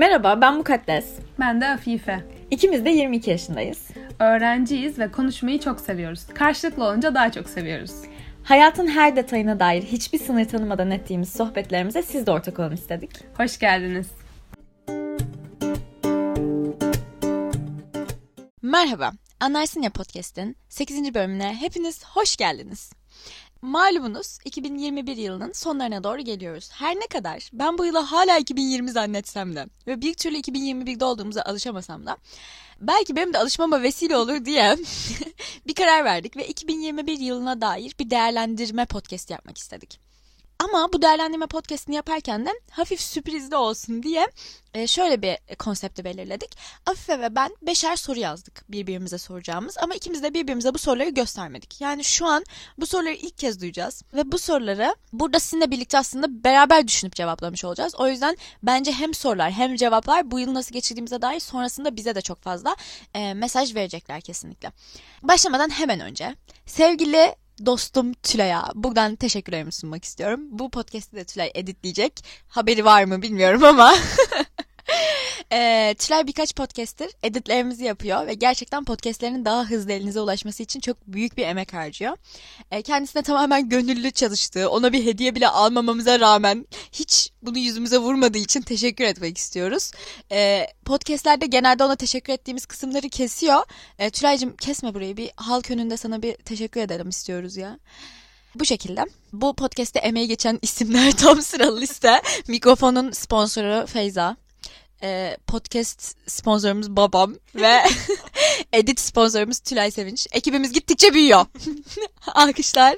Merhaba ben Mukaddes. Ben de Afife. İkimiz de 22 yaşındayız. Öğrenciyiz ve konuşmayı çok seviyoruz. Karşılıklı olunca daha çok seviyoruz. Hayatın her detayına dair hiçbir sınır tanımadan ettiğimiz sohbetlerimize siz de ortak olun istedik. Hoş geldiniz. Merhaba, Anlarsın Ya Podcast'in 8. bölümüne hepiniz hoş geldiniz. Malumunuz 2021 yılının sonlarına doğru geliyoruz. Her ne kadar ben bu yılı hala 2020 zannetsem de ve bir türlü 2021'de olduğumuza alışamasam da belki benim de alışmama vesile olur diye bir karar verdik ve 2021 yılına dair bir değerlendirme podcast yapmak istedik. Ama bu değerlendirme podcastini yaparken de hafif sürprizli olsun diye e, şöyle bir konsepti belirledik. Afife ve ben beşer soru yazdık birbirimize soracağımız ama ikimiz de birbirimize bu soruları göstermedik. Yani şu an bu soruları ilk kez duyacağız ve bu soruları burada sizinle birlikte aslında beraber düşünüp cevaplamış olacağız. O yüzden bence hem sorular hem cevaplar bu yıl nasıl geçirdiğimize dair sonrasında bize de çok fazla e, mesaj verecekler kesinlikle. Başlamadan hemen önce sevgili dostum Tülay'a buradan teşekkürlerimi sunmak istiyorum. Bu podcast'i de Tülay editleyecek. Haberi var mı bilmiyorum ama e, Tülay birkaç podcast'tir editlerimizi yapıyor ve gerçekten podcast'lerinin daha hızlı elinize ulaşması için çok büyük bir emek harcıyor. E, kendisine tamamen gönüllü çalıştığı, ona bir hediye bile almamamıza rağmen hiç bunu yüzümüze vurmadığı için teşekkür etmek istiyoruz. E, podcast'lerde genelde ona teşekkür ettiğimiz kısımları kesiyor. E, Tülay'cığım kesme burayı bir halk önünde sana bir teşekkür edelim istiyoruz ya. Bu şekilde. Bu podcast'te emeği geçen isimler tam sıralı liste. Mikrofonun sponsoru Feyza e, podcast sponsorumuz babam ve edit sponsorumuz Tülay Sevinç. Ekibimiz gittikçe büyüyor. Alkışlar.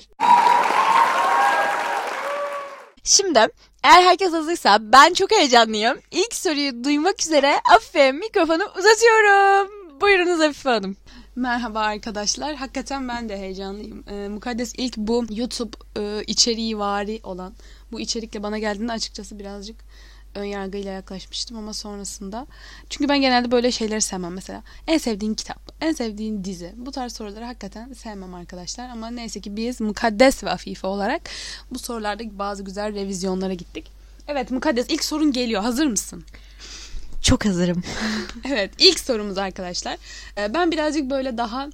Şimdi eğer herkes hazırsa ben çok heyecanlıyım. İlk soruyu duymak üzere Afife mikrofonu uzatıyorum. Buyurunuz Afife Hanım. Merhaba arkadaşlar. Hakikaten ben de heyecanlıyım. Ee, Mukaddes ilk bu YouTube e, içeriği vari olan bu içerikle bana geldiğinde açıkçası birazcık ön yargıyla yaklaşmıştım ama sonrasında. Çünkü ben genelde böyle şeyleri sevmem. Mesela en sevdiğin kitap en sevdiğin dizi. Bu tarz soruları hakikaten sevmem arkadaşlar. Ama neyse ki biz mukaddes ve afife olarak bu sorularda bazı güzel revizyonlara gittik. Evet mukaddes ilk sorun geliyor. Hazır mısın? Çok hazırım. Evet ilk sorumuz arkadaşlar. Ee, ben birazcık böyle daha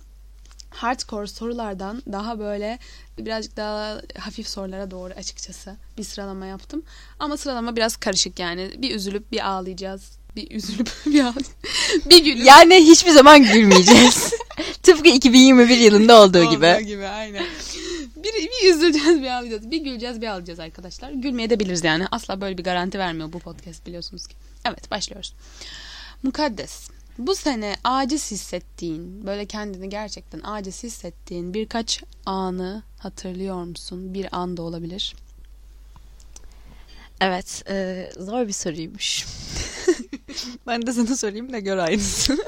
hardcore sorulardan daha böyle birazcık daha hafif sorulara doğru açıkçası bir sıralama yaptım. Ama sıralama biraz karışık yani. Bir üzülüp bir ağlayacağız. Bir üzülüp bir ağlayacağız. bir gülüp. Yani hiçbir zaman gülmeyeceğiz. Tıpkı 2021 yılında olduğu gibi. Olduğu gibi aynen. Bir, bir üzüleceğiz bir ağlayacağız. Bir güleceğiz bir ağlayacağız arkadaşlar. Gülmeye de biliriz yani. Asla böyle bir garanti vermiyor bu podcast biliyorsunuz ki. Evet başlıyoruz. Mukaddes. Bu sene aciz hissettiğin, böyle kendini gerçekten aciz hissettiğin birkaç anı hatırlıyor musun? Bir an da olabilir. Evet, e, zor bir soruymuş. ben de sana sorayım da gör aynısı.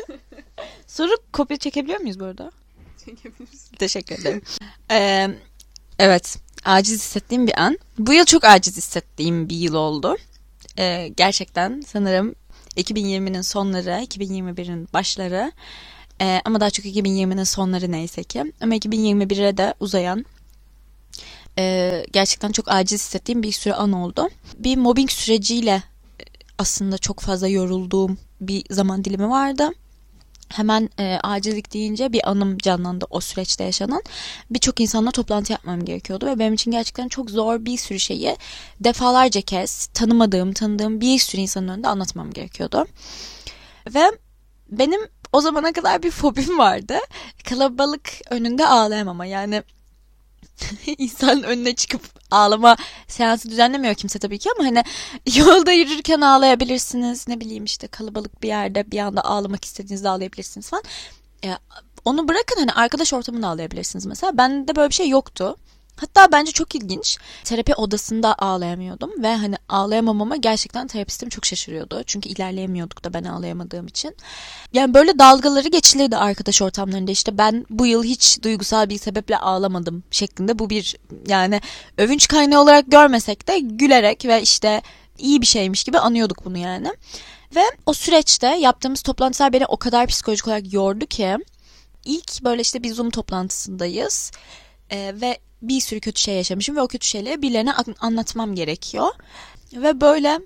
Soru kopya çekebiliyor muyuz bu arada? Çekebiliriz. Teşekkür ederim. Ee, evet, aciz hissettiğim bir an. Bu yıl çok aciz hissettiğim bir yıl oldu. Ee, gerçekten sanırım 2020'nin sonları, 2021'in başları ee, ama daha çok 2020'nin sonları neyse ki. Ama 2021'e de uzayan e, gerçekten çok aciz hissettiğim bir sürü an oldu. Bir mobbing süreciyle aslında çok fazla yorulduğum bir zaman dilimi vardı. Hemen e, acillik deyince bir anım canlandı o süreçte yaşanan. Birçok insanla toplantı yapmam gerekiyordu ve benim için gerçekten çok zor bir sürü şeyi defalarca kez tanımadığım, tanıdığım bir sürü insanın önünde anlatmam gerekiyordu. Ve benim o zamana kadar bir fobim vardı. Kalabalık önünde ağlayamama yani insanın önüne çıkıp ağlama seansı düzenlemiyor kimse tabii ki ama hani yolda yürürken ağlayabilirsiniz ne bileyim işte kalabalık bir yerde bir anda ağlamak istediğinizde ağlayabilirsiniz falan. Ya, onu bırakın hani arkadaş ortamında ağlayabilirsiniz mesela. Bende böyle bir şey yoktu. Hatta bence çok ilginç. Terapi odasında ağlayamıyordum ve hani ağlayamamama gerçekten terapistim çok şaşırıyordu. Çünkü ilerleyemiyorduk da ben ağlayamadığım için. Yani böyle dalgaları geçilirdi arkadaş ortamlarında işte ben bu yıl hiç duygusal bir sebeple ağlamadım şeklinde. Bu bir yani övünç kaynağı olarak görmesek de gülerek ve işte iyi bir şeymiş gibi anıyorduk bunu yani. Ve o süreçte yaptığımız toplantılar beni o kadar psikolojik olarak yordu ki ilk böyle işte bir Zoom toplantısındayız. Ee, ve bir sürü kötü şey yaşamışım ve o kötü şeyleri birilerine anlatmam gerekiyor. Ve böyle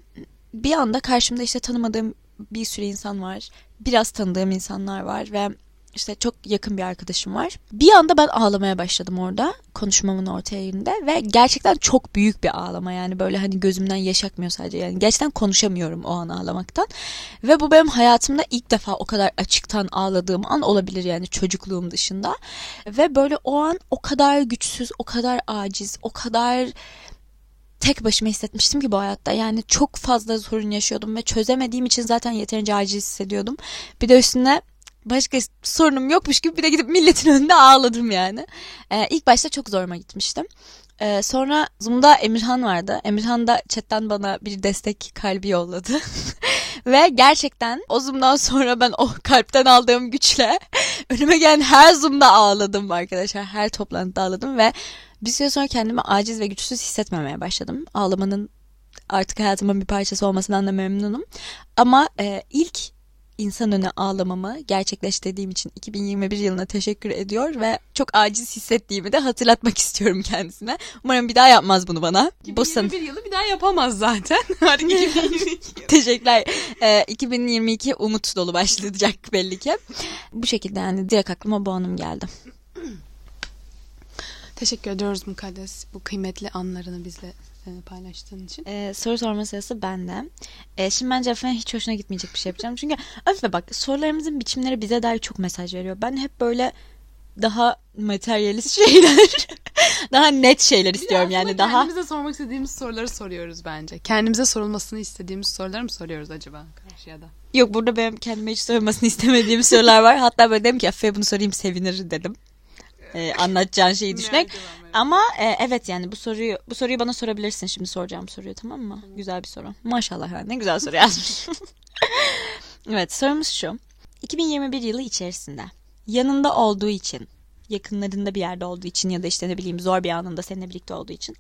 bir anda karşımda işte tanımadığım bir sürü insan var. Biraz tanıdığım insanlar var ve işte çok yakın bir arkadaşım var. Bir anda ben ağlamaya başladım orada konuşmamın yerinde ve gerçekten çok büyük bir ağlama yani böyle hani gözümden yaş akmıyor sadece yani gerçekten konuşamıyorum o an ağlamaktan ve bu benim hayatımda ilk defa o kadar açıktan ağladığım an olabilir yani çocukluğum dışında ve böyle o an o kadar güçsüz o kadar aciz o kadar tek başıma hissetmiştim ki bu hayatta. Yani çok fazla sorun yaşıyordum ve çözemediğim için zaten yeterince aciz hissediyordum. Bir de üstüne başka sorunum yokmuş gibi bir de gidip milletin önünde ağladım yani. Ee, ilk başta çok zoruma gitmiştim. Ee, sonra Zoom'da Emirhan vardı. Emirhan da chatten bana bir destek kalbi yolladı. Ve gerçekten o Zoom'dan sonra ben o kalpten aldığım güçle önüme gelen her Zoom'da ağladım arkadaşlar. Her toplantıda ağladım ve bir süre sonra kendimi aciz ve güçsüz hissetmemeye başladım. Ağlamanın artık hayatımın bir parçası olmasından da memnunum. Ama e, ilk insan önüne ağlamamı gerçekleştirdiğim için 2021 yılına teşekkür ediyor ve çok aciz hissettiğimi de hatırlatmak istiyorum kendisine. Umarım bir daha yapmaz bunu bana. 2021 Bu yılı bir daha yapamaz zaten. Artık 2022. Teşekkürler. Ee, 2022 umut dolu başlayacak belli ki. Bu şekilde yani direkt aklıma bu anım geldi. Teşekkür ediyoruz Mukaddes bu kıymetli anlarını bizle paylaştığın için. Ee, soru sorma sırası bende. Ee, şimdi bence Afe'nin hiç hoşuna gitmeyecek bir şey yapacağım. Çünkü Afe bak sorularımızın biçimleri bize dair çok mesaj veriyor. Ben hep böyle daha materyalist şeyler, daha net şeyler istiyorum yani daha. Kendimize sormak istediğimiz soruları soruyoruz bence. Kendimize sorulmasını istediğimiz soruları mı soruyoruz acaba karşıya da? Yok burada benim kendime hiç sorulmasını istemediğim sorular var. Hatta böyle dedim ki Afe bunu sorayım sevinir dedim e, anlatacağın şeyi düşünerek. Ama e, evet yani bu soruyu bu soruyu bana sorabilirsin şimdi soracağım soruyu tamam mı? Tamam. Güzel bir soru. Maşallah yani ne güzel soru yazmış. evet sorumuz şu. 2021 yılı içerisinde yanında olduğu için, yakınlarında bir yerde olduğu için ya da işte ne bileyim zor bir anında seninle birlikte olduğu için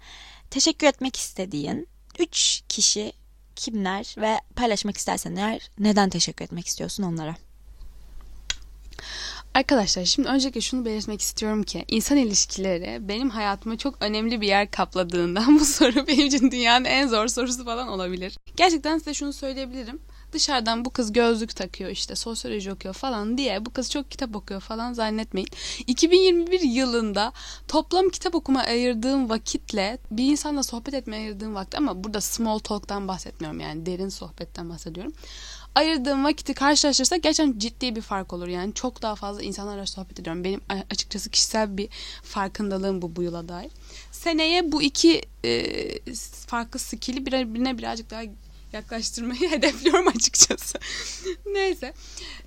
teşekkür etmek istediğin 3 kişi kimler ve paylaşmak istersen eğer neden teşekkür etmek istiyorsun onlara? Arkadaşlar şimdi öncelikle şunu belirtmek istiyorum ki insan ilişkileri benim hayatıma çok önemli bir yer kapladığından bu soru benim için dünyanın en zor sorusu falan olabilir. Gerçekten size şunu söyleyebilirim. Dışarıdan bu kız gözlük takıyor işte sosyoloji okuyor falan diye bu kız çok kitap okuyor falan zannetmeyin. 2021 yılında toplam kitap okuma ayırdığım vakitle bir insanla sohbet etmeye ayırdığım vakit ama burada small talk'tan bahsetmiyorum yani derin sohbetten bahsediyorum ayırdığım vakiti karşılaştırırsak gerçekten ciddi bir fark olur. Yani çok daha fazla insanlarla sohbet ediyorum. Benim açıkçası kişisel bir farkındalığım bu bu yıla dair. Seneye bu iki e, farklı skill'i birbirine birazcık daha yaklaştırmayı hedefliyorum açıkçası. Neyse.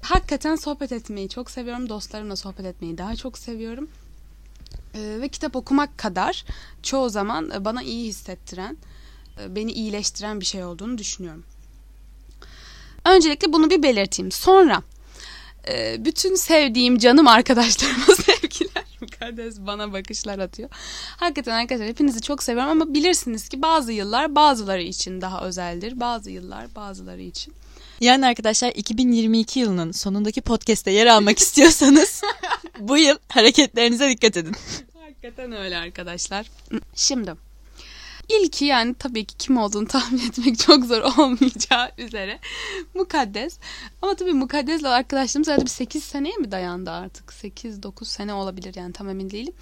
Hakikaten sohbet etmeyi çok seviyorum. Dostlarımla sohbet etmeyi daha çok seviyorum. Ee, ve kitap okumak kadar çoğu zaman bana iyi hissettiren, e, beni iyileştiren bir şey olduğunu düşünüyorum. Öncelikle bunu bir belirteyim. Sonra e, bütün sevdiğim canım arkadaşlarıma sevgiler. Mukaddes bana bakışlar atıyor. Hakikaten arkadaşlar hepinizi çok seviyorum ama bilirsiniz ki bazı yıllar bazıları için daha özeldir. Bazı yıllar bazıları için. Yani arkadaşlar 2022 yılının sonundaki podcast'te yer almak istiyorsanız bu yıl hareketlerinize dikkat edin. Hakikaten öyle arkadaşlar. Şimdi İlki yani tabii ki kim olduğunu tahmin etmek çok zor olmayacağı üzere Mukaddes. Ama tabii Mukaddes'le arkadaşlığımız herhalde bir 8 seneye mi dayandı artık? 8-9 sene olabilir yani tam emin değilim.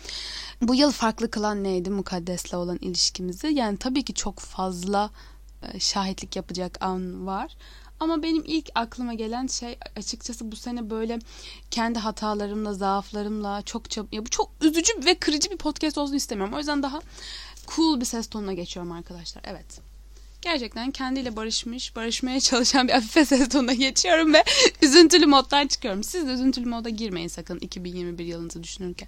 Bu yıl farklı kılan neydi Mukaddes'le olan ilişkimizi? Yani tabii ki çok fazla e, şahitlik yapacak an var. Ama benim ilk aklıma gelen şey açıkçası bu sene böyle kendi hatalarımla, zaaflarımla çok çab ya bu çok üzücü ve kırıcı bir podcast olsun istemiyorum. O yüzden daha cool bir ses tonuna geçiyorum arkadaşlar. Evet. Gerçekten kendiyle barışmış, barışmaya çalışan bir afife ses tonuna geçiyorum ve üzüntülü moddan çıkıyorum. Siz de üzüntülü moda girmeyin sakın 2021 yılınızı düşünürken.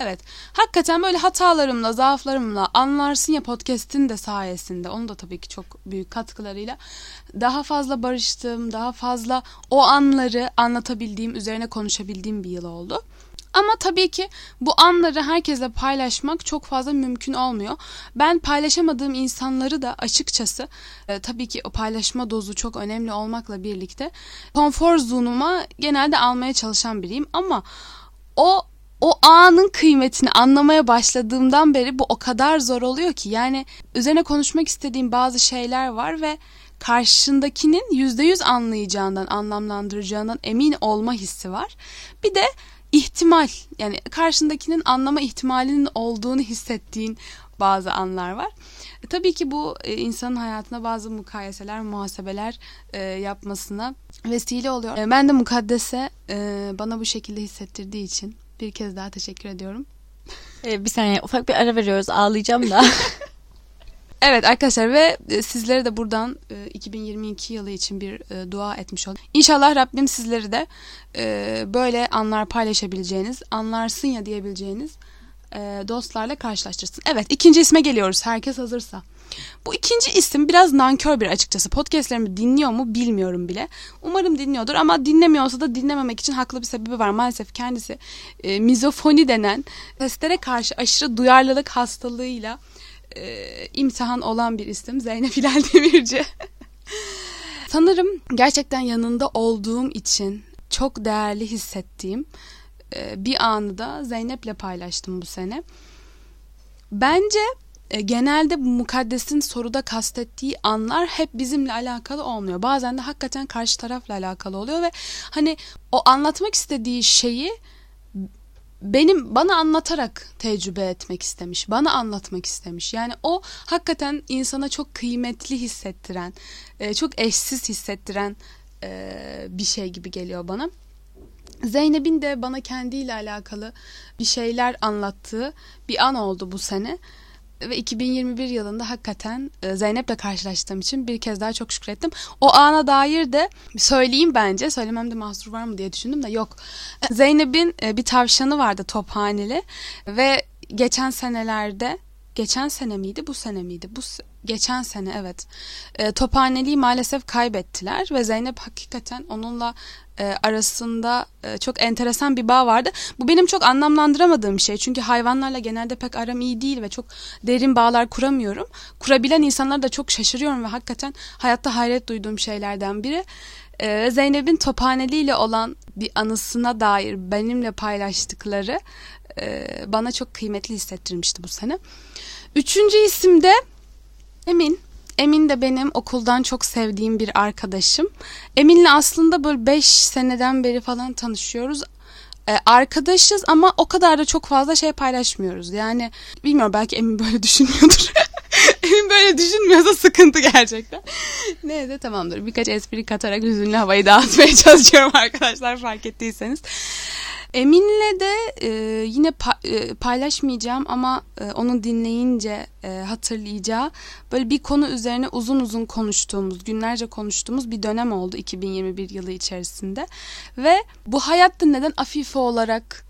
Evet. Hakikaten böyle hatalarımla, zaaflarımla anlarsın ya podcast'in de sayesinde. Onun da tabii ki çok büyük katkılarıyla daha fazla barıştım, daha fazla o anları anlatabildiğim, üzerine konuşabildiğim bir yıl oldu. Ama tabii ki bu anları herkesle paylaşmak çok fazla mümkün olmuyor. Ben paylaşamadığım insanları da açıkçası e, tabii ki o paylaşma dozu çok önemli olmakla birlikte konfor zonuma genelde almaya çalışan biriyim ama o o anın kıymetini anlamaya başladığımdan beri bu o kadar zor oluyor ki yani üzerine konuşmak istediğim bazı şeyler var ve karşındakinin yüzde yüz anlayacağından, anlamlandıracağından emin olma hissi var. Bir de ihtimal yani karşındakinin anlama ihtimalinin olduğunu hissettiğin bazı anlar var. E, tabii ki bu e, insanın hayatına bazı mukayeseler, muhasebeler e, yapmasına vesile oluyor. E, ben de mukaddese e, bana bu şekilde hissettirdiği için bir kez daha teşekkür ediyorum. Ee, bir saniye ufak bir ara veriyoruz ağlayacağım da. Evet arkadaşlar ve e, sizlere de buradan e, 2022 yılı için bir e, dua etmiş oldum. İnşallah Rabbim sizleri de e, böyle anlar paylaşabileceğiniz, anlarsın ya diyebileceğiniz e, dostlarla karşılaştırsın. Evet ikinci isme geliyoruz herkes hazırsa. Bu ikinci isim biraz nankör bir açıkçası. Podcastlerimi dinliyor mu bilmiyorum bile. Umarım dinliyordur ama dinlemiyorsa da dinlememek için haklı bir sebebi var. Maalesef kendisi e, mizofoni denen seslere karşı aşırı duyarlılık hastalığıyla e, imtihan olan bir isim Zeynep Hilal Demirci. Sanırım gerçekten yanında olduğum için çok değerli hissettiğim e, bir anı da Zeynep'le paylaştım bu sene. Bence e, genelde bu mukaddesin soruda kastettiği anlar hep bizimle alakalı olmuyor. Bazen de hakikaten karşı tarafla alakalı oluyor ve hani o anlatmak istediği şeyi benim bana anlatarak tecrübe etmek istemiş. Bana anlatmak istemiş. Yani o hakikaten insana çok kıymetli hissettiren, e, çok eşsiz hissettiren e, bir şey gibi geliyor bana. Zeynep'in de bana kendiyle alakalı bir şeyler anlattığı bir an oldu bu sene. Ve 2021 yılında hakikaten e, Zeynep'le karşılaştığım için bir kez daha çok şükrettim. O ana dair de söyleyeyim bence. Söylememde mahsur var mı diye düşündüm de yok. Zeynep'in e, bir tavşanı vardı tophaneli ve geçen senelerde geçen sene miydi bu sene miydi? Bu geçen sene evet. E, Tophaneli'yi maalesef kaybettiler ve Zeynep hakikaten onunla e, arasında e, çok enteresan bir bağ vardı. Bu benim çok anlamlandıramadığım şey. Çünkü hayvanlarla genelde pek aram iyi değil ve çok derin bağlar kuramıyorum. Kurabilen insanlara da çok şaşırıyorum ve hakikaten hayatta hayret duyduğum şeylerden biri. E, Zeynep'in Tophaneli ile olan bir anısına dair benimle paylaştıkları bana çok kıymetli hissettirmişti bu sene. Üçüncü isim de Emin. Emin de benim okuldan çok sevdiğim bir arkadaşım. Emin'le aslında böyle 5 seneden beri falan tanışıyoruz. Ee, arkadaşız ama o kadar da çok fazla şey paylaşmıyoruz. Yani bilmiyorum belki Emin böyle düşünmüyordur. Emin böyle düşünmüyorsa sıkıntı gerçekten. Neyse tamamdır. Birkaç espri katarak hüzünlü havayı dağıtmaya çalışıyorum arkadaşlar fark ettiyseniz. Emin'le de e, yine pa- e, paylaşmayacağım ama e, onu dinleyince e, hatırlayacağı böyle bir konu üzerine uzun uzun konuştuğumuz, günlerce konuştuğumuz bir dönem oldu 2021 yılı içerisinde. Ve bu hayatta neden afife olarak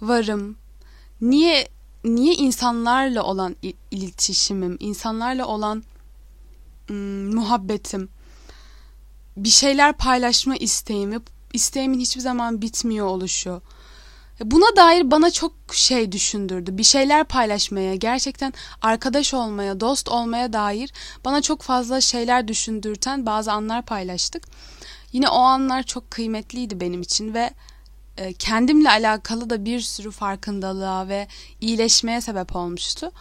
varım? Niye niye insanlarla olan iletişimim, insanlarla olan ım, muhabbetim, bir şeyler paylaşma isteğimi isteğimin hiçbir zaman bitmiyor oluşu. Buna dair bana çok şey düşündürdü. Bir şeyler paylaşmaya, gerçekten arkadaş olmaya, dost olmaya dair bana çok fazla şeyler düşündürten bazı anlar paylaştık. Yine o anlar çok kıymetliydi benim için ve e, kendimle alakalı da bir sürü farkındalığa ve iyileşmeye sebep olmuştu.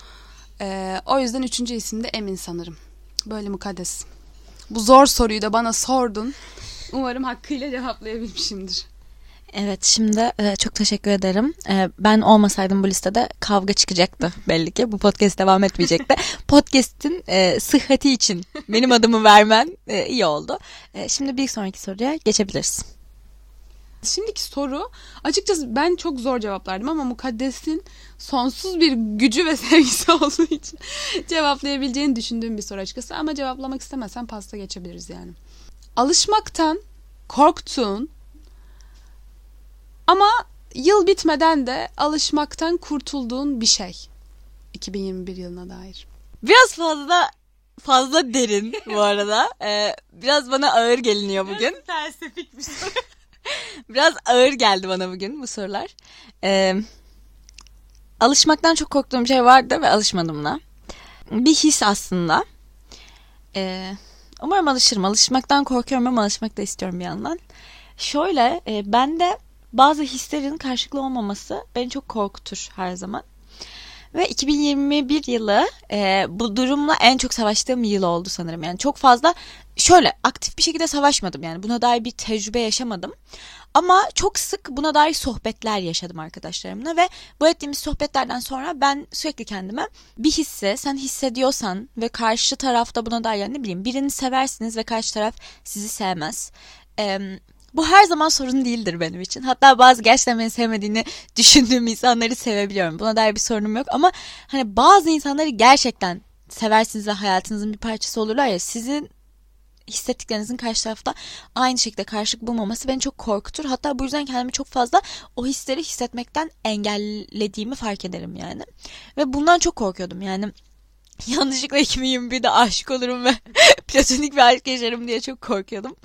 E, o yüzden üçüncü isim de Emin sanırım. Böyle mukaddes. Bu zor soruyu da bana sordun. Umarım hakkıyla cevaplayabilmişimdir. Evet şimdi e, çok teşekkür ederim. E, ben olmasaydım bu listede kavga çıkacaktı belli ki. Bu podcast devam etmeyecekti. Podcast'in e, sıhhati için benim adımı vermen e, iyi oldu. E, şimdi bir sonraki soruya geçebiliriz. Şimdiki soru açıkçası ben çok zor cevaplardım ama Mukaddes'in sonsuz bir gücü ve sevgisi olduğu için cevaplayabileceğini düşündüğüm bir soru açıkçası. Ama cevaplamak istemezsen pasta geçebiliriz yani. Alışmaktan korktuğun ama yıl bitmeden de alışmaktan kurtulduğun bir şey. 2021 yılına dair. Biraz fazla fazla derin bu arada. Ee, biraz bana ağır geliniyor bugün. Biraz felsefik bir soru. biraz ağır geldi bana bugün bu sorular. Ee, alışmaktan çok korktuğum şey vardı ve alışmadım da. Bir his aslında. Ee, umarım alışırım. Alışmaktan korkuyorum ama alışmak da istiyorum bir yandan. Şöyle e, ben de bazı hislerin karşılıklı olmaması beni çok korkutur her zaman. Ve 2021 yılı e, bu durumla en çok savaştığım yıl oldu sanırım. Yani çok fazla şöyle aktif bir şekilde savaşmadım yani buna dair bir tecrübe yaşamadım. Ama çok sık buna dair sohbetler yaşadım arkadaşlarımla ve bu ettiğimiz sohbetlerden sonra ben sürekli kendime bir hisse sen hissediyorsan ve karşı tarafta buna dair yani ne bileyim birini seversiniz ve karşı taraf sizi sevmez. Ee, bu her zaman sorun değildir benim için. Hatta bazı gerçekten beni sevmediğini düşündüğüm insanları sevebiliyorum. Buna dair bir sorunum yok ama hani bazı insanları gerçekten seversiniz ve hayatınızın bir parçası olurlar ya sizin hissettiklerinizin karşı tarafta aynı şekilde karşılık bulmaması beni çok korkutur. Hatta bu yüzden kendimi çok fazla o hisleri hissetmekten engellediğimi fark ederim yani. Ve bundan çok korkuyordum yani. Yanlışlıkla 2021'de aşık olurum ve platonik bir aşk yaşarım diye çok korkuyordum.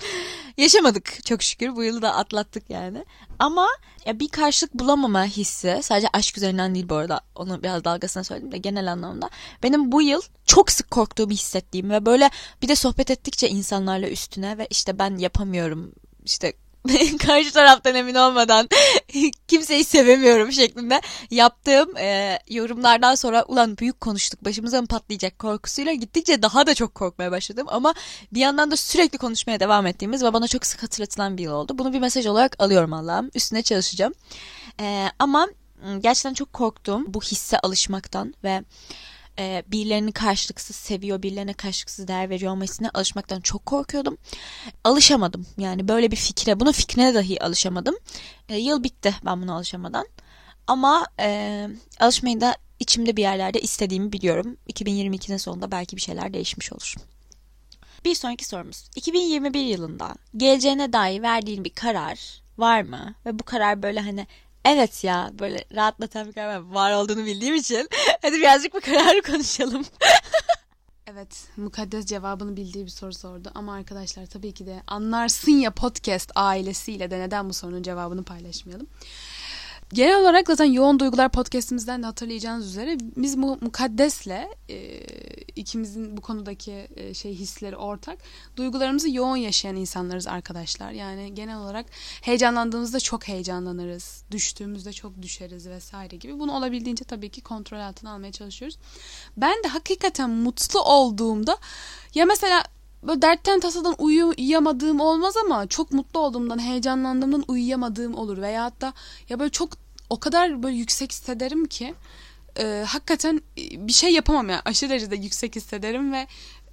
Yaşamadık çok şükür. Bu yılı da atlattık yani. Ama ya bir karşılık bulamama hissi sadece aşk üzerinden değil bu arada. Onu biraz dalgasına söyledim de genel anlamda. Benim bu yıl çok sık korktuğumu hissettiğim ve böyle bir de sohbet ettikçe insanlarla üstüne ve işte ben yapamıyorum işte karşı taraftan emin olmadan kimseyi sevemiyorum şeklinde yaptığım e, yorumlardan sonra ulan büyük konuştuk başımıza mı patlayacak korkusuyla gittikçe daha da çok korkmaya başladım. Ama bir yandan da sürekli konuşmaya devam ettiğimiz ve bana çok sık hatırlatılan bir yıl oldu. Bunu bir mesaj olarak alıyorum Allah'ım. Üstüne çalışacağım. E, ama gerçekten çok korktum bu hisse alışmaktan ve e, birilerini karşılıksız seviyor, birilerine karşılıksız değer veriyor olmasına alışmaktan çok korkuyordum. Alışamadım. Yani böyle bir fikre, bunun fikrine dahi alışamadım. E, yıl bitti ben buna alışamadan. Ama e, alışmayı da içimde bir yerlerde istediğimi biliyorum. 2022'nin sonunda belki bir şeyler değişmiş olur. Bir sonraki sorumuz. 2021 yılında geleceğine dair verdiğin bir karar var mı? Ve bu karar böyle hani Evet ya böyle rahatlatan bir karar var olduğunu bildiğim için. Hadi birazcık bu kararı konuşalım. evet mukaddes cevabını bildiği bir soru sordu. Ama arkadaşlar tabii ki de anlarsın ya podcast ailesiyle de neden bu sorunun cevabını paylaşmayalım. Genel olarak zaten Yoğun Duygular podcastimizden de hatırlayacağınız üzere biz bu mukaddesle e, ikimizin bu konudaki e, şey hisleri ortak. Duygularımızı yoğun yaşayan insanlarız arkadaşlar. Yani genel olarak heyecanlandığımızda çok heyecanlanırız. Düştüğümüzde çok düşeriz vesaire gibi. Bunu olabildiğince tabii ki kontrol altına almaya çalışıyoruz. Ben de hakikaten mutlu olduğumda ya mesela böyle dertten tasadan uyuyamadığım olmaz ama çok mutlu olduğumdan, heyecanlandığımdan uyuyamadığım olur. Veya hatta ya böyle çok o kadar böyle yüksek hissederim ki e, hakikaten bir şey yapamam yani aşırı derecede yüksek hissederim ve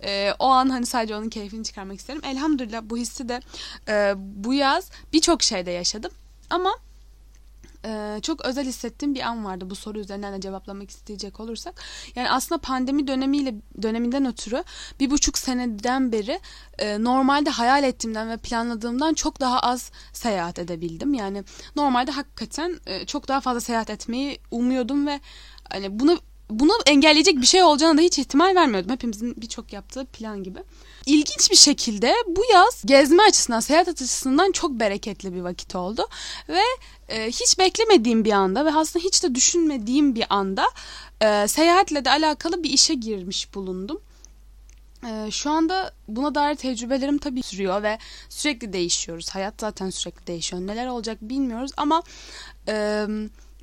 e, o an hani sadece onun keyfini çıkarmak isterim. Elhamdülillah bu hissi de e, bu yaz birçok şeyde yaşadım ama e, çok özel hissettiğim bir an vardı bu soru üzerinden de cevaplamak isteyecek olursak. Yani aslında pandemi dönemiyle döneminden ötürü bir buçuk seneden beri e, normalde hayal ettiğimden ve planladığımdan çok daha az seyahat edebildim. Yani normalde hakikaten e, çok daha fazla seyahat etmeyi umuyordum ve hani bunu bunu engelleyecek bir şey olacağına da hiç ihtimal vermiyordum. Hepimizin birçok yaptığı plan gibi. İlginç bir şekilde bu yaz gezme açısından, seyahat açısından çok bereketli bir vakit oldu. Ve e, hiç beklemediğim bir anda ve aslında hiç de düşünmediğim bir anda e, seyahatle de alakalı bir işe girmiş bulundum. E, şu anda buna dair tecrübelerim tabii sürüyor ve sürekli değişiyoruz. Hayat zaten sürekli değişiyor. Neler olacak bilmiyoruz ama... E,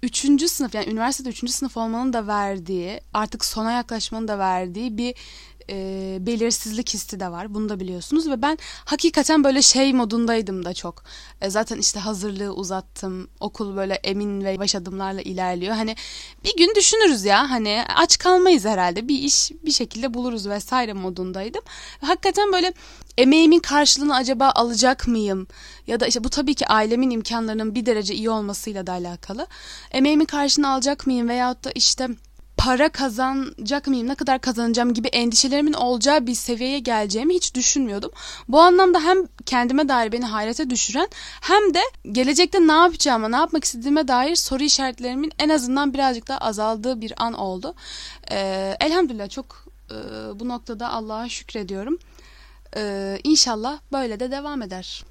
üçüncü sınıf yani üniversitede üçüncü sınıf olmanın da verdiği artık sona yaklaşmanın da verdiği bir e, belirsizlik hissi de var. Bunu da biliyorsunuz ve ben hakikaten böyle şey modundaydım da çok. E, zaten işte hazırlığı uzattım. Okul böyle emin ve yavaş adımlarla ilerliyor. Hani bir gün düşünürüz ya hani aç kalmayız herhalde. Bir iş bir şekilde buluruz vesaire modundaydım. Hakikaten böyle emeğimin karşılığını acaba alacak mıyım? Ya da işte bu tabii ki ailemin imkanlarının bir derece iyi olmasıyla da alakalı. Emeğimin karşılığını alacak mıyım veyahut da işte para kazanacak mıyım, ne kadar kazanacağım gibi endişelerimin olacağı bir seviyeye geleceğimi hiç düşünmüyordum. Bu anlamda hem kendime dair beni hayrete düşüren hem de gelecekte ne yapacağıma, ne yapmak istediğime dair soru işaretlerimin en azından birazcık daha azaldığı bir an oldu. Ee, elhamdülillah çok e, bu noktada Allah'a şükrediyorum. Ee, inşallah böyle de devam eder.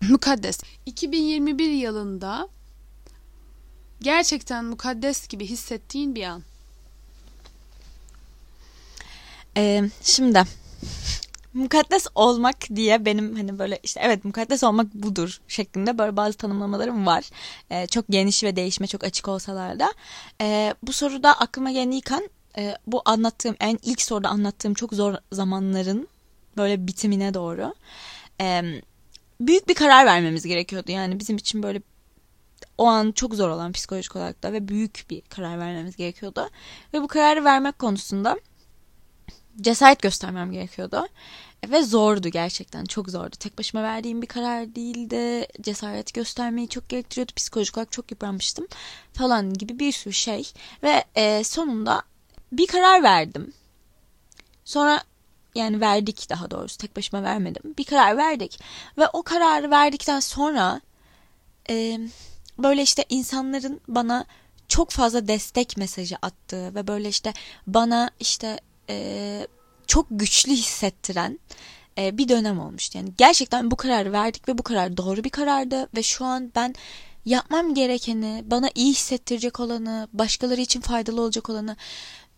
Mukaddes. 2021 yılında gerçekten mukaddes gibi hissettiğin bir an. Ee, şimdi mukaddes olmak diye benim hani böyle işte evet mukaddes olmak budur şeklinde böyle bazı tanımlamalarım var. Ee, çok geniş ve değişme çok açık olsalar da. Ee, bu soruda aklıma gelen ilk an e, bu anlattığım en ilk soruda anlattığım çok zor zamanların böyle bitimine doğru. Ee, büyük bir karar vermemiz gerekiyordu. Yani bizim için böyle o an çok zor olan psikolojik olarak da ve büyük bir karar vermemiz gerekiyordu. Ve bu kararı vermek konusunda cesaret göstermem gerekiyordu. Ve zordu gerçekten çok zordu. Tek başıma verdiğim bir karar değildi. Cesaret göstermeyi çok gerektiriyordu. Psikolojik olarak çok yıpranmıştım falan gibi bir sürü şey. Ve e, sonunda bir karar verdim. Sonra yani verdik daha doğrusu tek başıma vermedim. Bir karar verdik ve o kararı verdikten sonra e, böyle işte insanların bana çok fazla destek mesajı attığı ve böyle işte bana işte e, çok güçlü hissettiren e, bir dönem olmuştu. Yani gerçekten bu kararı verdik ve bu karar doğru bir karardı ve şu an ben yapmam gerekeni, bana iyi hissettirecek olanı, başkaları için faydalı olacak olanı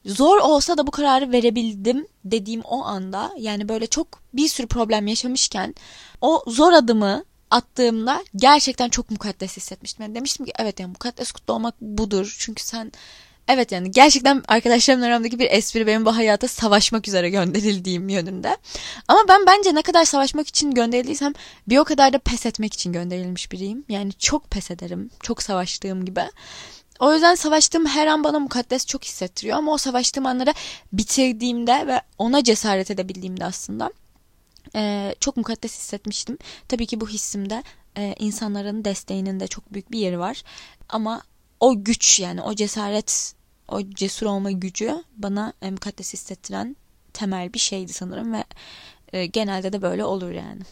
zor olsa da bu kararı verebildim dediğim o anda yani böyle çok bir sürü problem yaşamışken o zor adımı attığımda gerçekten çok mukaddes hissetmiştim. Yani demiştim ki evet yani mukaddes kutlu olmak budur. Çünkü sen evet yani gerçekten arkadaşlarımın aramdaki bir espri benim bu hayata savaşmak üzere gönderildiğim yönünde. Ama ben bence ne kadar savaşmak için gönderildiysem bir o kadar da pes etmek için gönderilmiş biriyim. Yani çok pes ederim. Çok savaştığım gibi. O yüzden savaştığım her an bana mukaddes çok hissettiriyor ama o savaştığım anları bitirdiğimde ve ona cesaret edebildiğimde aslında e, çok mukaddes hissetmiştim. Tabii ki bu hissimde e, insanların desteğinin de çok büyük bir yeri var. Ama o güç yani o cesaret, o cesur olma gücü bana mukaddes hissettiren temel bir şeydi sanırım ve e, genelde de böyle olur yani.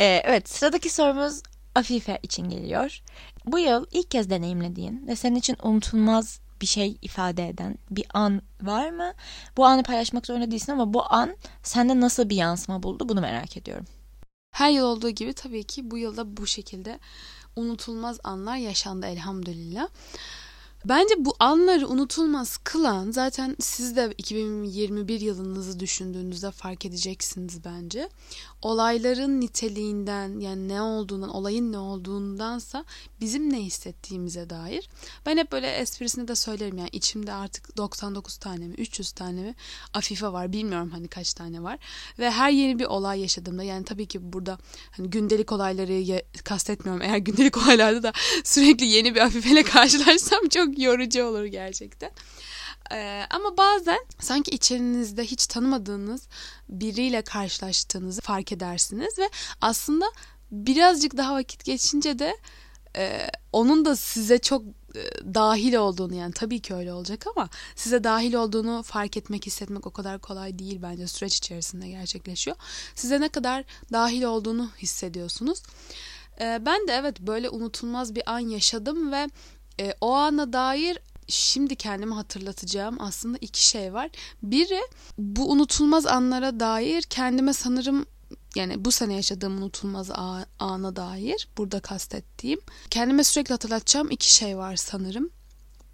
E, evet sıradaki sorumuz Afife için geliyor. Bu yıl ilk kez deneyimlediğin ve senin için unutulmaz bir şey ifade eden bir an var mı? Bu anı paylaşmak zorunda değilsin ama bu an sende nasıl bir yansıma buldu bunu merak ediyorum. Her yıl olduğu gibi tabii ki bu yılda bu şekilde unutulmaz anlar yaşandı elhamdülillah. Bence bu anları unutulmaz kılan zaten siz de 2021 yılınızı düşündüğünüzde fark edeceksiniz bence. Olayların niteliğinden yani ne olduğundan, olayın ne olduğundansa bizim ne hissettiğimize dair. Ben hep böyle esprisinde de söylerim yani içimde artık 99 tane mi 300 tane mi afife var bilmiyorum hani kaç tane var. Ve her yeni bir olay yaşadığımda yani tabii ki burada hani gündelik olayları kastetmiyorum. Eğer gündelik olaylarda da sürekli yeni bir afifeyle karşılaşsam çok yorucu olur gerçekten. Ee, ama bazen sanki içerinizde hiç tanımadığınız biriyle karşılaştığınızı fark edersiniz ve aslında birazcık daha vakit geçince de e, onun da size çok e, dahil olduğunu yani tabii ki öyle olacak ama size dahil olduğunu fark etmek hissetmek o kadar kolay değil bence süreç içerisinde gerçekleşiyor. Size ne kadar dahil olduğunu hissediyorsunuz. E, ben de evet böyle unutulmaz bir an yaşadım ve e, o ana dair şimdi kendimi hatırlatacağım aslında iki şey var. Biri bu unutulmaz anlara dair kendime sanırım yani bu sene yaşadığım unutulmaz ana dair burada kastettiğim kendime sürekli hatırlatacağım iki şey var sanırım.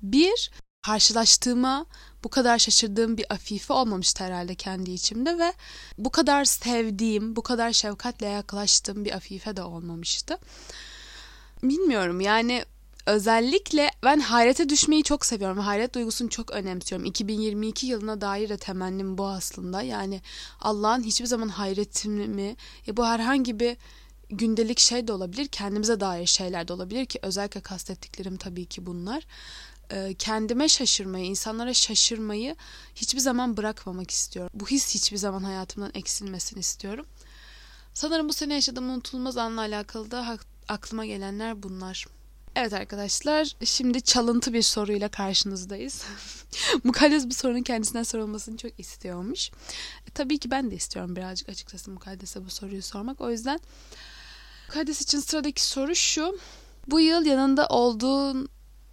Bir karşılaştığıma bu kadar şaşırdığım bir afife olmamıştı herhalde kendi içimde ve bu kadar sevdiğim, bu kadar şefkatle yaklaştığım bir afife de olmamıştı. Bilmiyorum yani özellikle ben hayrete düşmeyi çok seviyorum ve hayret duygusunu çok önemsiyorum. 2022 yılına dair de temennim bu aslında. Yani Allah'ın hiçbir zaman hayretimi ya bu herhangi bir gündelik şey de olabilir, kendimize dair şeyler de olabilir ki özellikle kastettiklerim tabii ki bunlar. Ee, kendime şaşırmayı, insanlara şaşırmayı hiçbir zaman bırakmamak istiyorum. Bu his hiçbir zaman hayatımdan eksilmesin istiyorum. Sanırım bu sene yaşadığım unutulmaz anla alakalı da aklıma gelenler bunlar. Evet arkadaşlar şimdi çalıntı bir soruyla karşınızdayız. Mukaddes bu sorunun kendisinden sorulmasını çok istiyormuş. E, tabii ki ben de istiyorum birazcık açıkçası Mukaddes'e bu soruyu sormak. O yüzden Mukaddes için sıradaki soru şu. Bu yıl yanında olduğun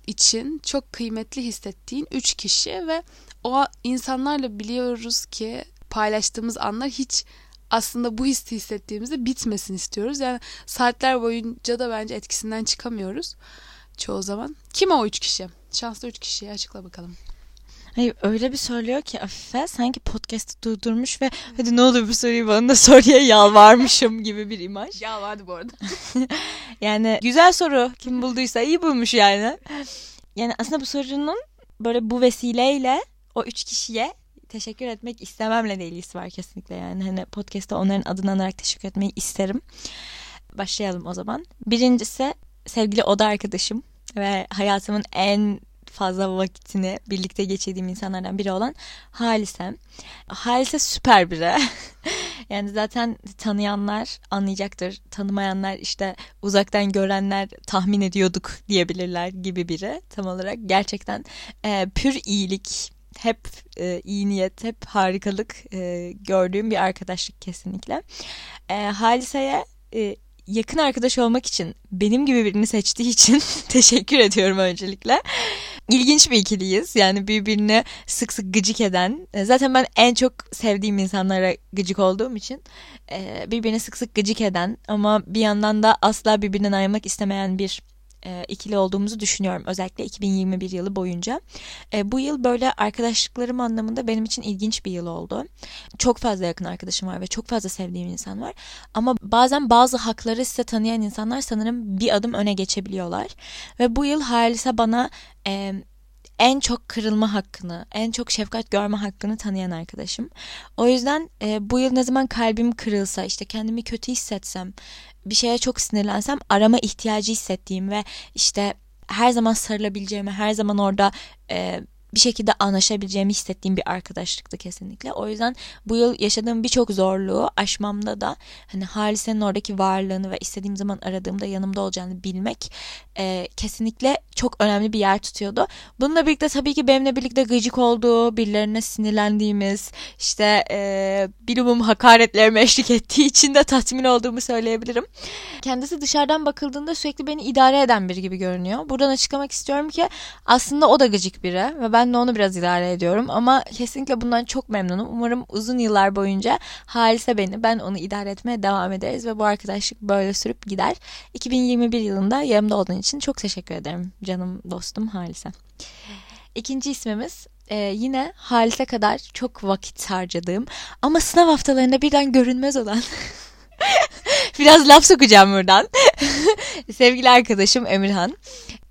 için çok kıymetli hissettiğin üç kişi ve o insanlarla biliyoruz ki paylaştığımız anlar hiç aslında bu hissi hissettiğimizde bitmesin istiyoruz. Yani saatler boyunca da bence etkisinden çıkamıyoruz çoğu zaman. Kim o üç kişi? Şanslı üç kişiyi açıkla bakalım. Hayır öyle bir söylüyor ki Afife sanki podcast'ı durdurmuş ve hadi ne olur bu soruyu bana da sor diye yalvarmışım gibi bir imaj. Ya vardı bu arada. Yani güzel soru. Kim bulduysa iyi bulmuş yani. Yani aslında bu sorunun böyle bu vesileyle o üç kişiye teşekkür etmek istememle de ilgisi var kesinlikle yani. Hani podcast'ta onların adını anarak teşekkür etmeyi isterim. Başlayalım o zaman. Birincisi sevgili oda arkadaşım ve hayatımın en fazla vakitini birlikte geçirdiğim insanlardan biri olan Halise. Halise süper biri. yani zaten tanıyanlar anlayacaktır. Tanımayanlar işte uzaktan görenler tahmin ediyorduk diyebilirler gibi biri. Tam olarak gerçekten e, pür iyilik, hep e, iyi niyet, hep harikalık e, gördüğüm bir arkadaşlık kesinlikle. E, Halise'ye e, yakın arkadaş olmak için benim gibi birini seçtiği için teşekkür ediyorum öncelikle. İlginç bir ikiliyiz. Yani birbirini sık sık gıcık eden. E, zaten ben en çok sevdiğim insanlara gıcık olduğum için e, birbirini sık sık gıcık eden ama bir yandan da asla birbirinden ayrılmak istemeyen bir e, ikili olduğumuzu düşünüyorum. Özellikle 2021 yılı boyunca. E, bu yıl böyle arkadaşlıklarım anlamında benim için ilginç bir yıl oldu. Çok fazla yakın arkadaşım var ve çok fazla sevdiğim insan var. Ama bazen bazı hakları size tanıyan insanlar sanırım bir adım öne geçebiliyorlar. Ve bu yıl Halise bana... E, en çok kırılma hakkını, en çok şefkat görme hakkını tanıyan arkadaşım. O yüzden e, bu yıl ne zaman kalbim kırılsa, işte kendimi kötü hissetsem, bir şeye çok sinirlensem arama ihtiyacı hissettiğim ve işte her zaman sarılabileceğimi, her zaman orada e, bir şekilde anlaşabileceğimi hissettiğim bir arkadaşlıktı kesinlikle. O yüzden bu yıl yaşadığım birçok zorluğu aşmamda da hani Halise'nin oradaki varlığını ve istediğim zaman aradığımda yanımda olacağını bilmek e, kesinlikle çok önemli bir yer tutuyordu. Bununla birlikte tabii ki benimle birlikte gıcık olduğu, birilerine sinirlendiğimiz, işte e, bilumum hakaretlerime eşlik ettiği için de tatmin olduğumu söyleyebilirim. Kendisi dışarıdan bakıldığında sürekli beni idare eden biri gibi görünüyor. Buradan açıklamak istiyorum ki aslında o da gıcık biri ve ben de onu biraz idare ediyorum ama kesinlikle bundan çok memnunum. Umarım uzun yıllar boyunca Halise beni, ben onu idare etmeye devam ederiz ve bu arkadaşlık böyle sürüp gider. 2021 yılında yanımda olduğun için çok teşekkür ederim canım dostum Halise. İkinci ismimiz e, yine Halise kadar çok vakit harcadığım ama sınav haftalarında birden görünmez olan Biraz laf sokacağım buradan. Sevgili arkadaşım Emirhan.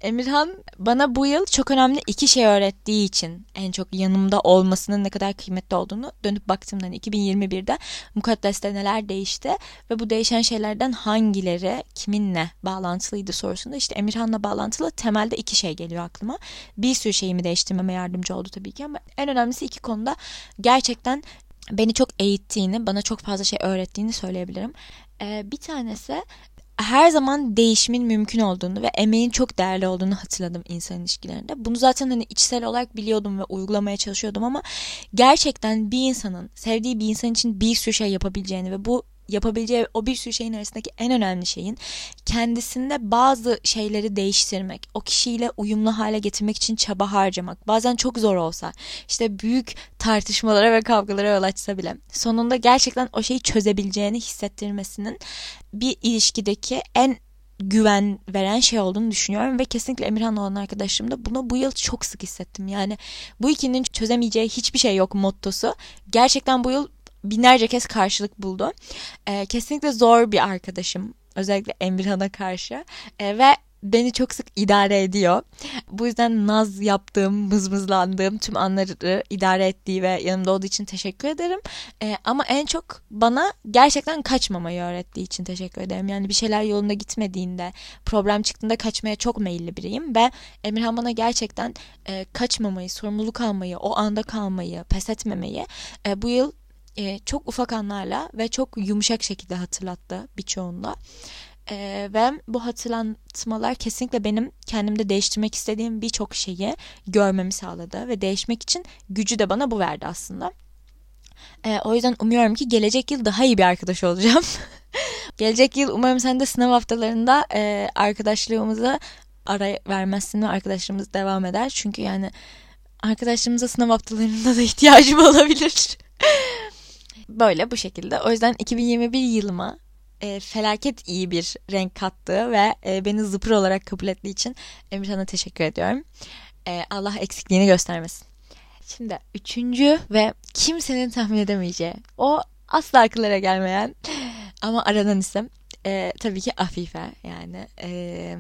Emirhan bana bu yıl çok önemli iki şey öğrettiği için en çok yanımda olmasının ne kadar kıymetli olduğunu dönüp baktığımda hani 2021'de mukaddeste neler değişti ve bu değişen şeylerden hangileri kiminle bağlantılıydı sorusunda işte Emirhan'la bağlantılı temelde iki şey geliyor aklıma. Bir sürü şeyimi değiştirmeme yardımcı oldu tabii ki ama en önemlisi iki konuda gerçekten beni çok eğittiğini, bana çok fazla şey öğrettiğini söyleyebilirim. Ee, bir tanesi her zaman değişimin mümkün olduğunu ve emeğin çok değerli olduğunu hatırladım insan ilişkilerinde. Bunu zaten hani içsel olarak biliyordum ve uygulamaya çalışıyordum ama gerçekten bir insanın sevdiği bir insan için bir sürü şey yapabileceğini ve bu yapabileceği o bir sürü şeyin arasındaki en önemli şeyin kendisinde bazı şeyleri değiştirmek, o kişiyle uyumlu hale getirmek için çaba harcamak. Bazen çok zor olsa, işte büyük tartışmalara ve kavgalara yol açsa bile sonunda gerçekten o şeyi çözebileceğini hissettirmesinin bir ilişkideki en güven veren şey olduğunu düşünüyorum ve kesinlikle Emirhan olan arkadaşlarımda bunu bu yıl çok sık hissettim. Yani bu ikinin çözemeyeceği hiçbir şey yok mottosu. Gerçekten bu yıl binlerce kez karşılık buldu. E, kesinlikle zor bir arkadaşım. Özellikle Emirhan'a karşı. E, ve beni çok sık idare ediyor. Bu yüzden naz yaptığım, mızmızlandığım tüm anları idare ettiği ve yanımda olduğu için teşekkür ederim. Ee, ama en çok bana gerçekten kaçmamayı öğrettiği için teşekkür ederim. Yani bir şeyler yolunda gitmediğinde, problem çıktığında kaçmaya çok meyilli biriyim ve Emirhan bana gerçekten e, kaçmamayı, sorumluluk almayı, o anda kalmayı, pes etmemeyi e, bu yıl e, çok ufak anlarla ve çok yumuşak şekilde hatırlattı birçoğunda. E, ve bu hatırlatmalar kesinlikle benim kendimde değiştirmek istediğim birçok şeyi görmemi sağladı ve değişmek için gücü de bana bu verdi aslında. E, o yüzden umuyorum ki gelecek yıl daha iyi bir arkadaş olacağım. gelecek yıl umarım sen de sınav haftalarında e, arkadaşlığımızı ara vermezsin ve arkadaşlığımız devam eder. Çünkü yani arkadaşlarımıza sınav haftalarında da ihtiyacım olabilir. Böyle bu şekilde. O yüzden 2021 yılıma e, felaket iyi bir renk kattı ve e, beni zıpır olarak kabul ettiği için Emirhan'a teşekkür ediyorum. E, Allah eksikliğini göstermesin. Şimdi üçüncü ve kimsenin tahmin edemeyeceği o asla akıllara gelmeyen ama aranan isim e, tabii ki Afife yani e,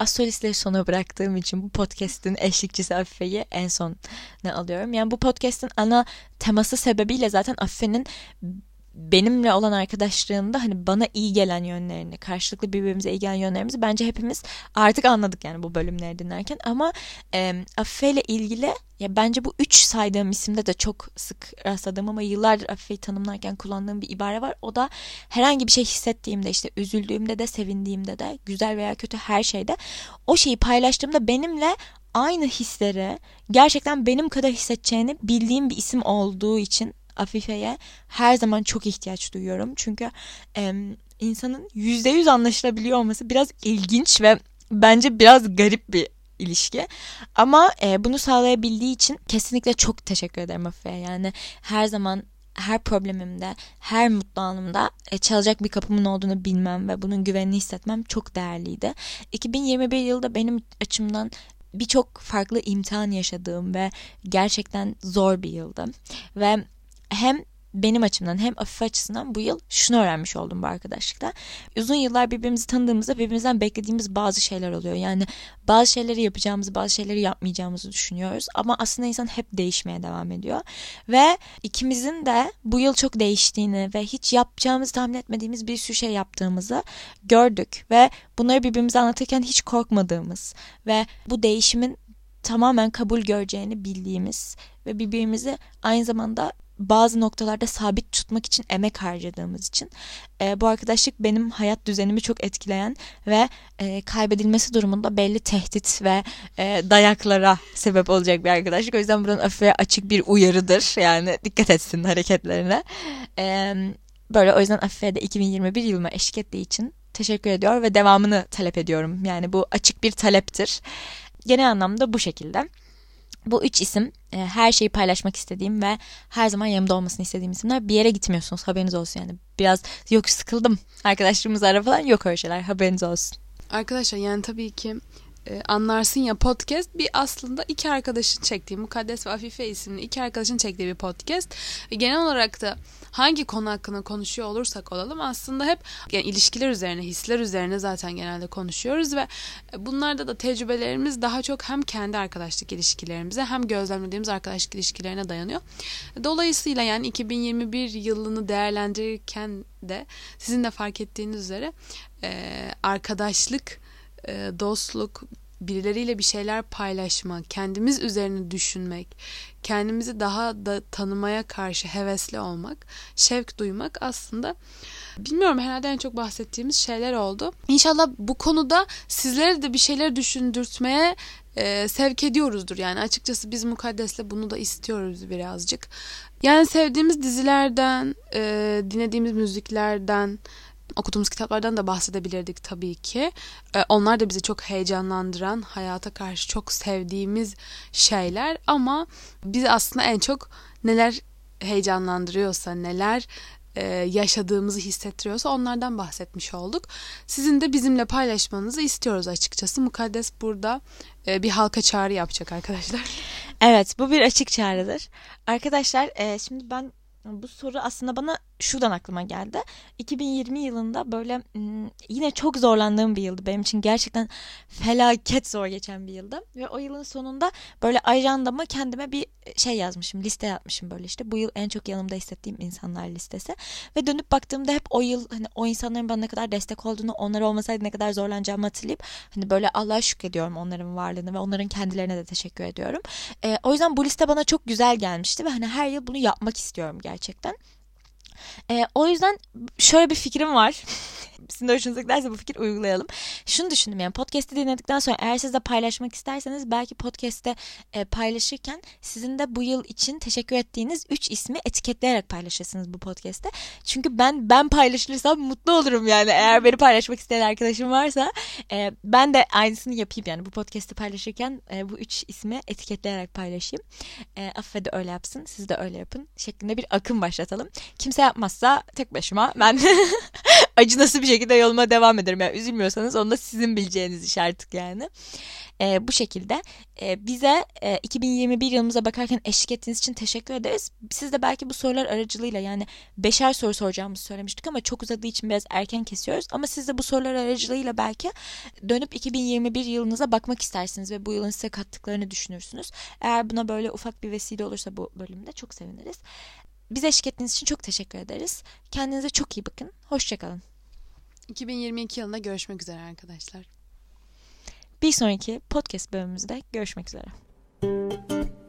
astrolistleri sona bıraktığım için bu podcast'in eşlikçisi Afife'yi en son ne alıyorum. Yani bu podcast'in ana teması sebebiyle zaten Afife'nin benimle olan arkadaşlığında hani bana iyi gelen yönlerini, karşılıklı birbirimize iyi gelen yönlerimizi bence hepimiz artık anladık yani bu bölümleri dinlerken. Ama e, Afife ile ilgili ya bence bu üç saydığım isimde de çok sık rastladığım ama yıllardır Afife'yi tanımlarken kullandığım bir ibare var. O da herhangi bir şey hissettiğimde işte üzüldüğümde de sevindiğimde de güzel veya kötü her şeyde o şeyi paylaştığımda benimle aynı hisleri gerçekten benim kadar hissedeceğini bildiğim bir isim olduğu için Afife'ye her zaman çok ihtiyaç duyuyorum. Çünkü e, insanın yüz anlaşılabiliyor olması biraz ilginç ve bence biraz garip bir ilişki. Ama e, bunu sağlayabildiği için kesinlikle çok teşekkür ederim Afife'ye. Yani her zaman her problemimde, her mutlu anımda e, çalacak bir kapımın olduğunu bilmem ve bunun güvenini hissetmem çok değerliydi. 2021 yılda benim açımdan birçok farklı imtihan yaşadığım ve gerçekten zor bir yıldı. Ve hem benim açımdan hem Afife açısından bu yıl şunu öğrenmiş oldum bu arkadaşlıkta. Uzun yıllar birbirimizi tanıdığımızda birbirimizden beklediğimiz bazı şeyler oluyor. Yani bazı şeyleri yapacağımızı, bazı şeyleri yapmayacağımızı düşünüyoruz. Ama aslında insan hep değişmeye devam ediyor. Ve ikimizin de bu yıl çok değiştiğini ve hiç yapacağımızı tahmin etmediğimiz bir sürü şey yaptığımızı gördük. Ve bunları birbirimize anlatırken hiç korkmadığımız ve bu değişimin tamamen kabul göreceğini bildiğimiz ve birbirimizi aynı zamanda bazı noktalarda sabit tutmak için emek harcadığımız için e, bu arkadaşlık benim hayat düzenimi çok etkileyen ve e, kaybedilmesi durumunda belli tehdit ve e, dayaklara sebep olacak bir arkadaşlık. O yüzden buradan Afife'ye açık bir uyarıdır. Yani dikkat etsin hareketlerine. E, böyle o yüzden Afife'ye de 2021 yılıma eşlik ettiği için teşekkür ediyor ve devamını talep ediyorum. Yani bu açık bir taleptir. Genel anlamda bu şekilde. Bu üç isim e, her şeyi paylaşmak istediğim ve her zaman yanımda olmasını istediğim isimler. Bir yere gitmiyorsunuz haberiniz olsun yani. Biraz yok sıkıldım arkadaşlarımız ara falan yok öyle şeyler haberiniz olsun. Arkadaşlar yani tabii ki e, anlarsın ya podcast bir aslında iki arkadaşın çektiği Mukaddes ve Afife isimli iki arkadaşın çektiği bir podcast. Ve genel olarak da hangi konu hakkında konuşuyor olursak olalım aslında hep yani ilişkiler üzerine, hisler üzerine zaten genelde konuşuyoruz ve bunlarda da tecrübelerimiz daha çok hem kendi arkadaşlık ilişkilerimize hem gözlemlediğimiz arkadaşlık ilişkilerine dayanıyor. Dolayısıyla yani 2021 yılını değerlendirirken de sizin de fark ettiğiniz üzere arkadaşlık e, dostluk, birileriyle bir şeyler paylaşmak, kendimiz üzerine düşünmek, kendimizi daha da tanımaya karşı hevesli olmak, şevk duymak aslında bilmiyorum herhalde en çok bahsettiğimiz şeyler oldu. İnşallah bu konuda sizlere de bir şeyler düşündürtmeye e, sevk ediyoruzdur. Yani açıkçası biz mukaddesle bunu da istiyoruz birazcık. Yani sevdiğimiz dizilerden, e, dinlediğimiz müziklerden, okuduğumuz kitaplardan da bahsedebilirdik tabii ki. Ee, onlar da bizi çok heyecanlandıran, hayata karşı çok sevdiğimiz şeyler ama biz aslında en çok neler heyecanlandırıyorsa, neler e, yaşadığımızı hissettiriyorsa onlardan bahsetmiş olduk. Sizin de bizimle paylaşmanızı istiyoruz açıkçası. Mukaddes burada e, bir halka çağrı yapacak arkadaşlar. Evet bu bir açık çağrıdır. Arkadaşlar e, şimdi ben bu soru aslında bana şuradan aklıma geldi. 2020 yılında böyle yine çok zorlandığım bir yıldı benim için. Gerçekten felaket zor geçen bir yıldı. Ve o yılın sonunda böyle ajandama kendime bir şey yazmışım. Liste yapmışım böyle işte. Bu yıl en çok yanımda hissettiğim insanlar listesi. Ve dönüp baktığımda hep o yıl hani o insanların bana ne kadar destek olduğunu, onlar olmasaydı ne kadar zorlanacağımı hatırlayıp hani böyle Allah'a şükrediyorum onların varlığını ve onların kendilerine de teşekkür ediyorum. Ee, o yüzden bu liste bana çok güzel gelmişti ve hani her yıl bunu yapmak istiyorum gerçekten. E, o yüzden şöyle bir fikrim var. Sizin de hoşunuza giderse bu fikir uygulayalım. Şunu düşündüm yani podcast'i dinledikten sonra eğer siz de paylaşmak isterseniz belki podcast'te e, paylaşırken sizin de bu yıl için teşekkür ettiğiniz 3 ismi etiketleyerek paylaşırsınız bu podcast'te. Çünkü ben ben paylaşılırsam mutlu olurum yani eğer beni paylaşmak isteyen arkadaşım varsa e, ben de aynısını yapayım yani bu podcast'i paylaşırken e, bu 3 ismi etiketleyerek paylaşayım. E, Affe öyle yapsın siz de öyle yapın şeklinde bir akım başlatalım. Kimse yapmazsa tek başıma ben acınası bir şekilde yoluma devam ederim. Yani üzülmüyorsanız onu da sizin bileceğiniz iş artık yani. E, bu şekilde e, bize e, 2021 yılımıza bakarken eşlik ettiğiniz için teşekkür ederiz. Siz de belki bu sorular aracılığıyla yani beşer soru soracağımızı söylemiştik ama çok uzadığı için biraz erken kesiyoruz. Ama siz de bu sorular aracılığıyla belki dönüp 2021 yılınıza bakmak istersiniz ve bu yılın size kattıklarını düşünürsünüz. Eğer buna böyle ufak bir vesile olursa bu bölümde çok seviniriz. Bize eşlik ettiğiniz için çok teşekkür ederiz. Kendinize çok iyi bakın. Hoşçakalın. 2022 yılında görüşmek üzere arkadaşlar. Bir sonraki podcast bölümümüzde görüşmek üzere. Müzik